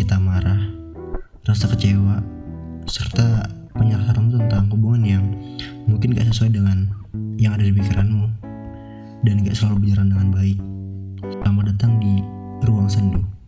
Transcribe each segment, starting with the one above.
sedikit amarah, rasa kecewa, serta penyerahan tentang hubungan yang mungkin gak sesuai dengan yang ada di pikiranmu dan gak selalu berjalan dengan baik. Selamat datang di Ruang Sendu.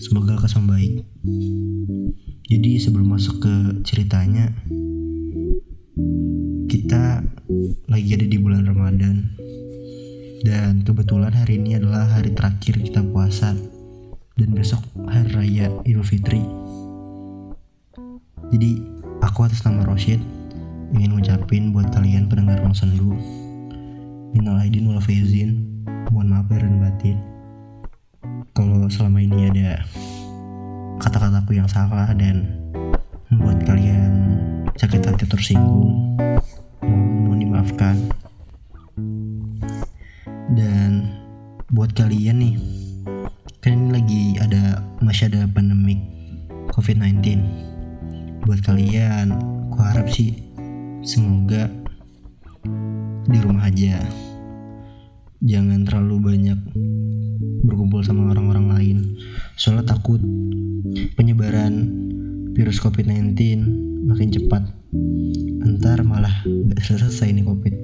Semoga lekas membaik. Jadi sebelum masuk ke ceritanya, kita lagi ada di bulan Ramadan. Dan kebetulan hari ini adalah hari terakhir kita puasa dan besok hari raya Idul Fitri. Jadi aku atas nama Roshid ingin ngucapin buat kalian pendengar Ruang Sendu Minal aidin wal faizin Mohon maaf lahir dan batin Kalau selama ini ada kata-kataku yang salah dan membuat kalian sakit hati tersinggung mohon dimaafkan. Dan buat kalian nih kan ini lagi ada masih ada pandemik COVID-19 buat kalian aku harap sih semoga di rumah aja jangan terlalu banyak berkumpul sama orang-orang lain. Soalnya takut penyebaran virus covid-19 makin cepat. Ntar malah gak selesai nih covid.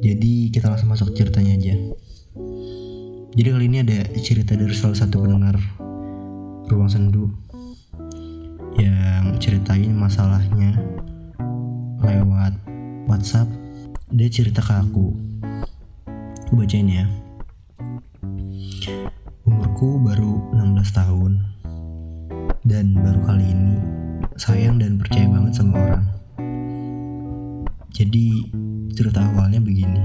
Jadi kita langsung masuk ceritanya aja. Jadi kali ini ada cerita dari salah satu pendengar ruang sendu yang ceritain masalahnya lewat WhatsApp. Dia cerita ke aku aku bacain ya. Umurku baru 16 tahun. Dan baru kali ini sayang dan percaya banget sama orang. Jadi cerita awalnya begini.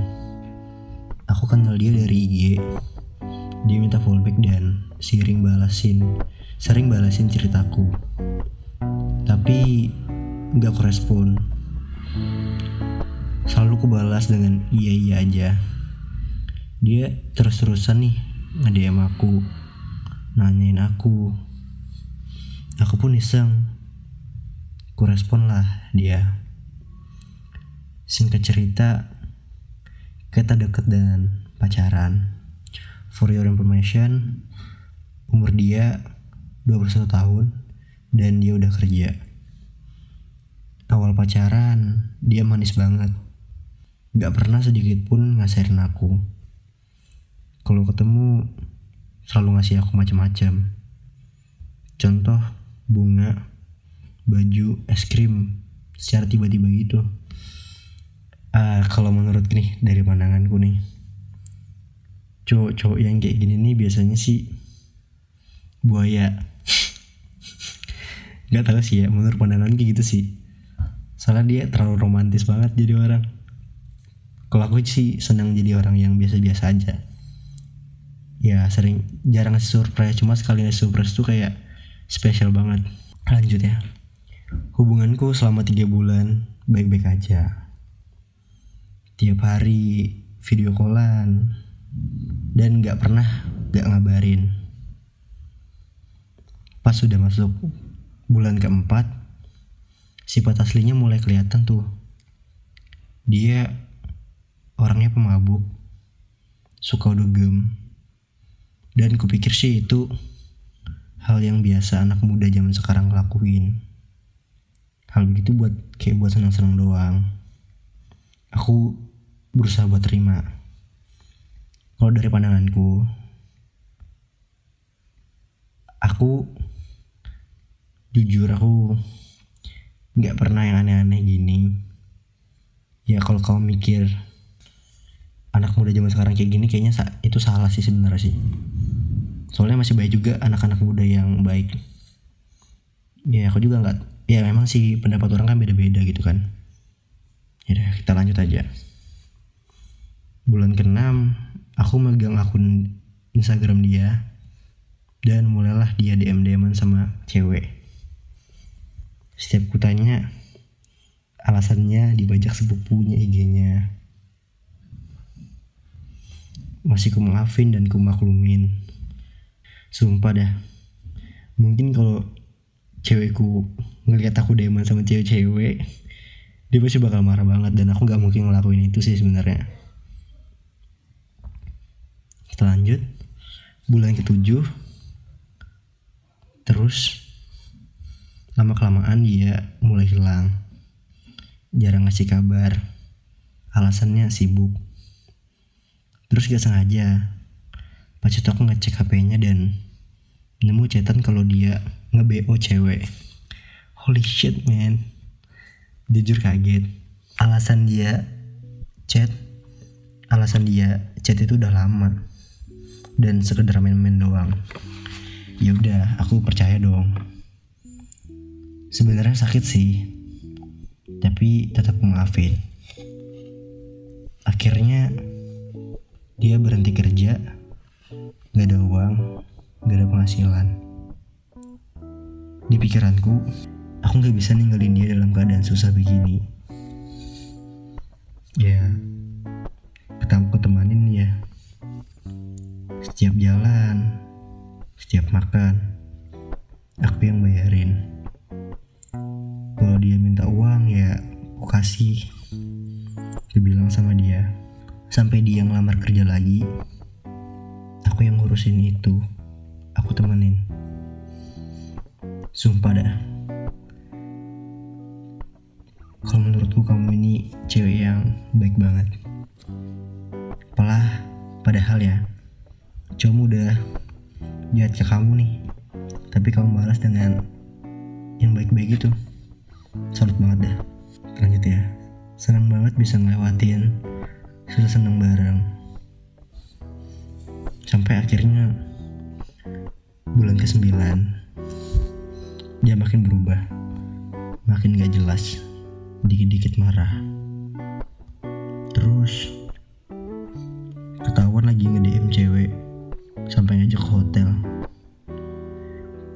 Aku kenal dia dari IG dia minta fallback dan sering balasin sering balasin ceritaku. Tapi nggak korespon. Selalu ku balas dengan iya iya aja dia terus-terusan nih nge-DM aku nanyain aku. Aku pun iseng. Ku respon lah dia. Singkat cerita kita deket dan pacaran. For your information umur dia 21 tahun dan dia udah kerja. Awal pacaran dia manis banget. Gak pernah sedikit pun ngasihin aku kalau ketemu selalu ngasih aku macam-macam. Contoh bunga baju es krim secara tiba-tiba gitu. Ah kalau menurut nih dari pandanganku nih. Cowok-cowok yang kayak gini nih biasanya sih buaya. Gak tahu sih ya menurut pandangan kayak gitu sih. Soalnya dia terlalu romantis banget jadi orang. Kalau aku sih senang jadi orang yang biasa-biasa aja ya sering jarang surprise. Cuma sekali surprise tuh kayak spesial banget. Lanjut ya. Hubunganku selama tiga bulan baik-baik aja. Tiap hari video callan. Dan nggak pernah nggak ngabarin. Pas sudah masuk bulan keempat sifat aslinya mulai kelihatan tuh. Dia orangnya pemabuk, suka dugem, dan kupikir sih itu hal yang biasa anak muda zaman sekarang lakuin. Hal begitu buat kayak buat senang-senang doang. Aku berusaha buat terima. Kalau dari pandanganku, aku jujur aku nggak pernah yang aneh-aneh gini. Ya kalau kau mikir anak muda zaman sekarang kayak gini kayaknya itu salah sih sebenarnya sih. Soalnya masih banyak juga anak-anak muda yang baik. Ya aku juga nggak ya memang sih pendapat orang kan beda-beda gitu kan. Ya kita lanjut aja. Bulan ke-6 aku megang akun Instagram dia dan mulailah dia DM DMan sama cewek. Setiap kutanya alasannya dibajak sepupunya IG-nya masih ku maafin dan ku maklumin. Sumpah dah. Mungkin kalau cewekku ngelihat aku deman sama cewek-cewek dia pasti bakal marah banget dan aku nggak mungkin ngelakuin itu sih sebenarnya. Kita lanjut. Bulan ketujuh. Terus lama kelamaan dia mulai hilang. Jarang ngasih kabar. Alasannya sibuk terus gak sengaja. Pas itu aku ngecek HP-nya dan nemu chatan kalau dia nge-BO cewek. Holy shit man. Jujur kaget. Alasan dia chat alasan dia chat itu udah lama. Dan sekedar main-main doang. Ya udah aku percaya dong. Sebenarnya sakit sih. Tapi tetap maafin. Akhirnya dia berhenti kerja gak ada uang gak ada penghasilan. Di pikiranku aku gak bisa ninggalin dia dalam keadaan susah begini. Ya aku temanin ya setiap jalan setiap makan aku yang bayarin. Kalau dia minta uang ya aku kasih. Aku bilang sama dia sampai dia ngelamar kerja lagi aku yang ngurusin itu. Aku temenin. Sumpah dah. Kalau menurutku kamu ini cewek yang baik banget. Apalah padahal ya cowokmu udah jahat ke kamu nih. Tapi kamu balas dengan yang baik-baik itu. Salut banget dah. Lanjut ya. Senang banget bisa ngelewatin susah seneng bareng. Sampai akhirnya bulan ke 9 dia makin berubah. Makin gak jelas dikit-dikit marah. Terus ketahuan lagi nge-DM cewek sampai ngajak ke hotel.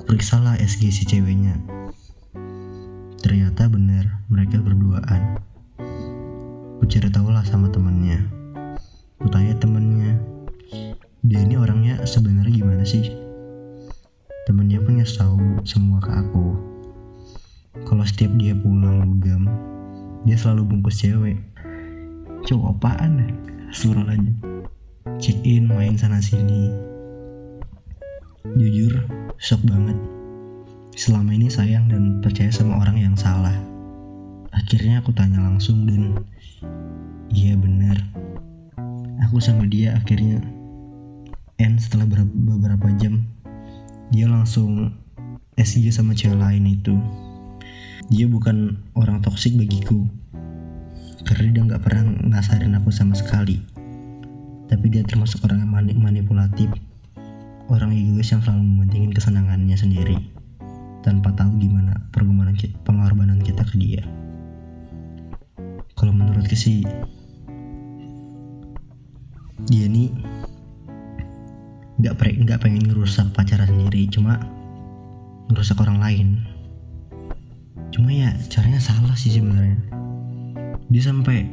Periksalah SG si ceweknya. Ternyata benar mereka berduaan Ku cari tahu lah sama temennya. Ku tanya temennya, dia ini orangnya sebenarnya gimana sih? Temennya pun ngasih tahu semua ke aku. Kalau setiap dia pulang dugem, dia selalu bungkus cewek. Cowok apaan deh? Suruh aja. Check in, main sana sini. Jujur, shock banget. Selama ini sayang dan percaya sama orang yang salah. Akhirnya aku tanya langsung dan Iya benar. Aku sama dia akhirnya end setelah beberapa jam. Dia langsung SG sama cewek lain itu. Dia bukan orang toksik bagiku. Karena dia nggak pernah ngasarin aku sama sekali. Tapi dia termasuk orang yang manipulatif. Orang egois yang selalu mementingin kesenangannya sendiri tanpa tahu gimana pengorbanan kita ke dia. Kalau menurutku sih dia nih nggak nggak pengen ngerusak pacaran sendiri cuma ngerusak orang lain. Cuma ya caranya salah sih sebenarnya. Dia sampai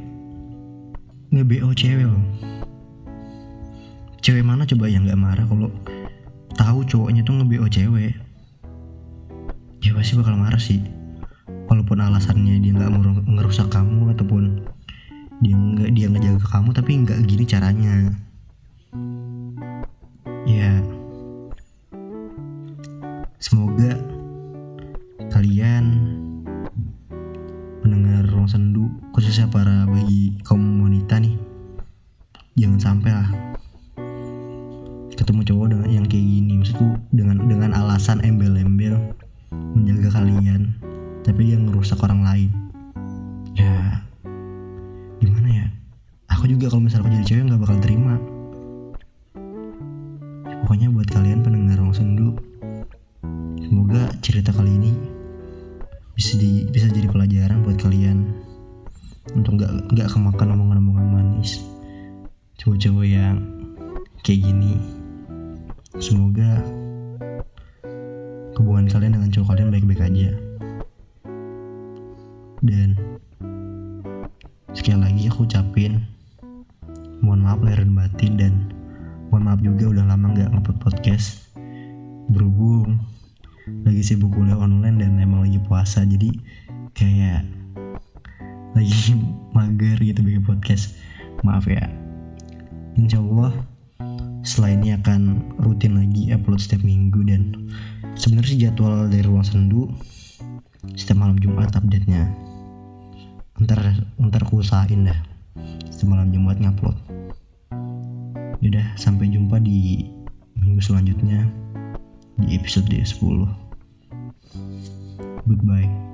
nge-BO cewek loh. Cewek mana coba yang nggak marah kalau tahu cowoknya tuh nge-BO cewek? Ya pasti bakal marah sih walaupun alasannya dia nggak ngerusak kamu ataupun dia nggak dia ngejaga kamu tapi nggak gini caranya. Ya. Semoga orang lain. Ya gimana ya? Aku juga kalau misalnya aku jadi cewek nggak bakal terima. Pokoknya buat kalian pendengar Ruang Sendu semoga cerita kali ini bisa di, bisa jadi pelajaran buat kalian untuk nggak nggak kemakan omongan-omongan manis. Cowok-cowok yang kayak gini. Semoga hubungan kalian dengan cowok kalian baik-baik aja dan sekali lagi aku ucapin mohon maaf lahir dan batin dan mohon maaf juga udah lama nggak ngupload podcast. Berhubung lagi sibuk kuliah online dan emang lagi puasa jadi kayak lagi mager gitu bikin podcast. Maaf ya. Insya Allah setelah ini akan rutin lagi upload setiap minggu dan sebenarnya jadwal dari ruang sendu setiap malam Jumat update nya ntar ntar aku usahain dah. Setiap malam Jumat ngupload. Yaudah sampai jumpa di minggu selanjutnya di episode 10 Goodbye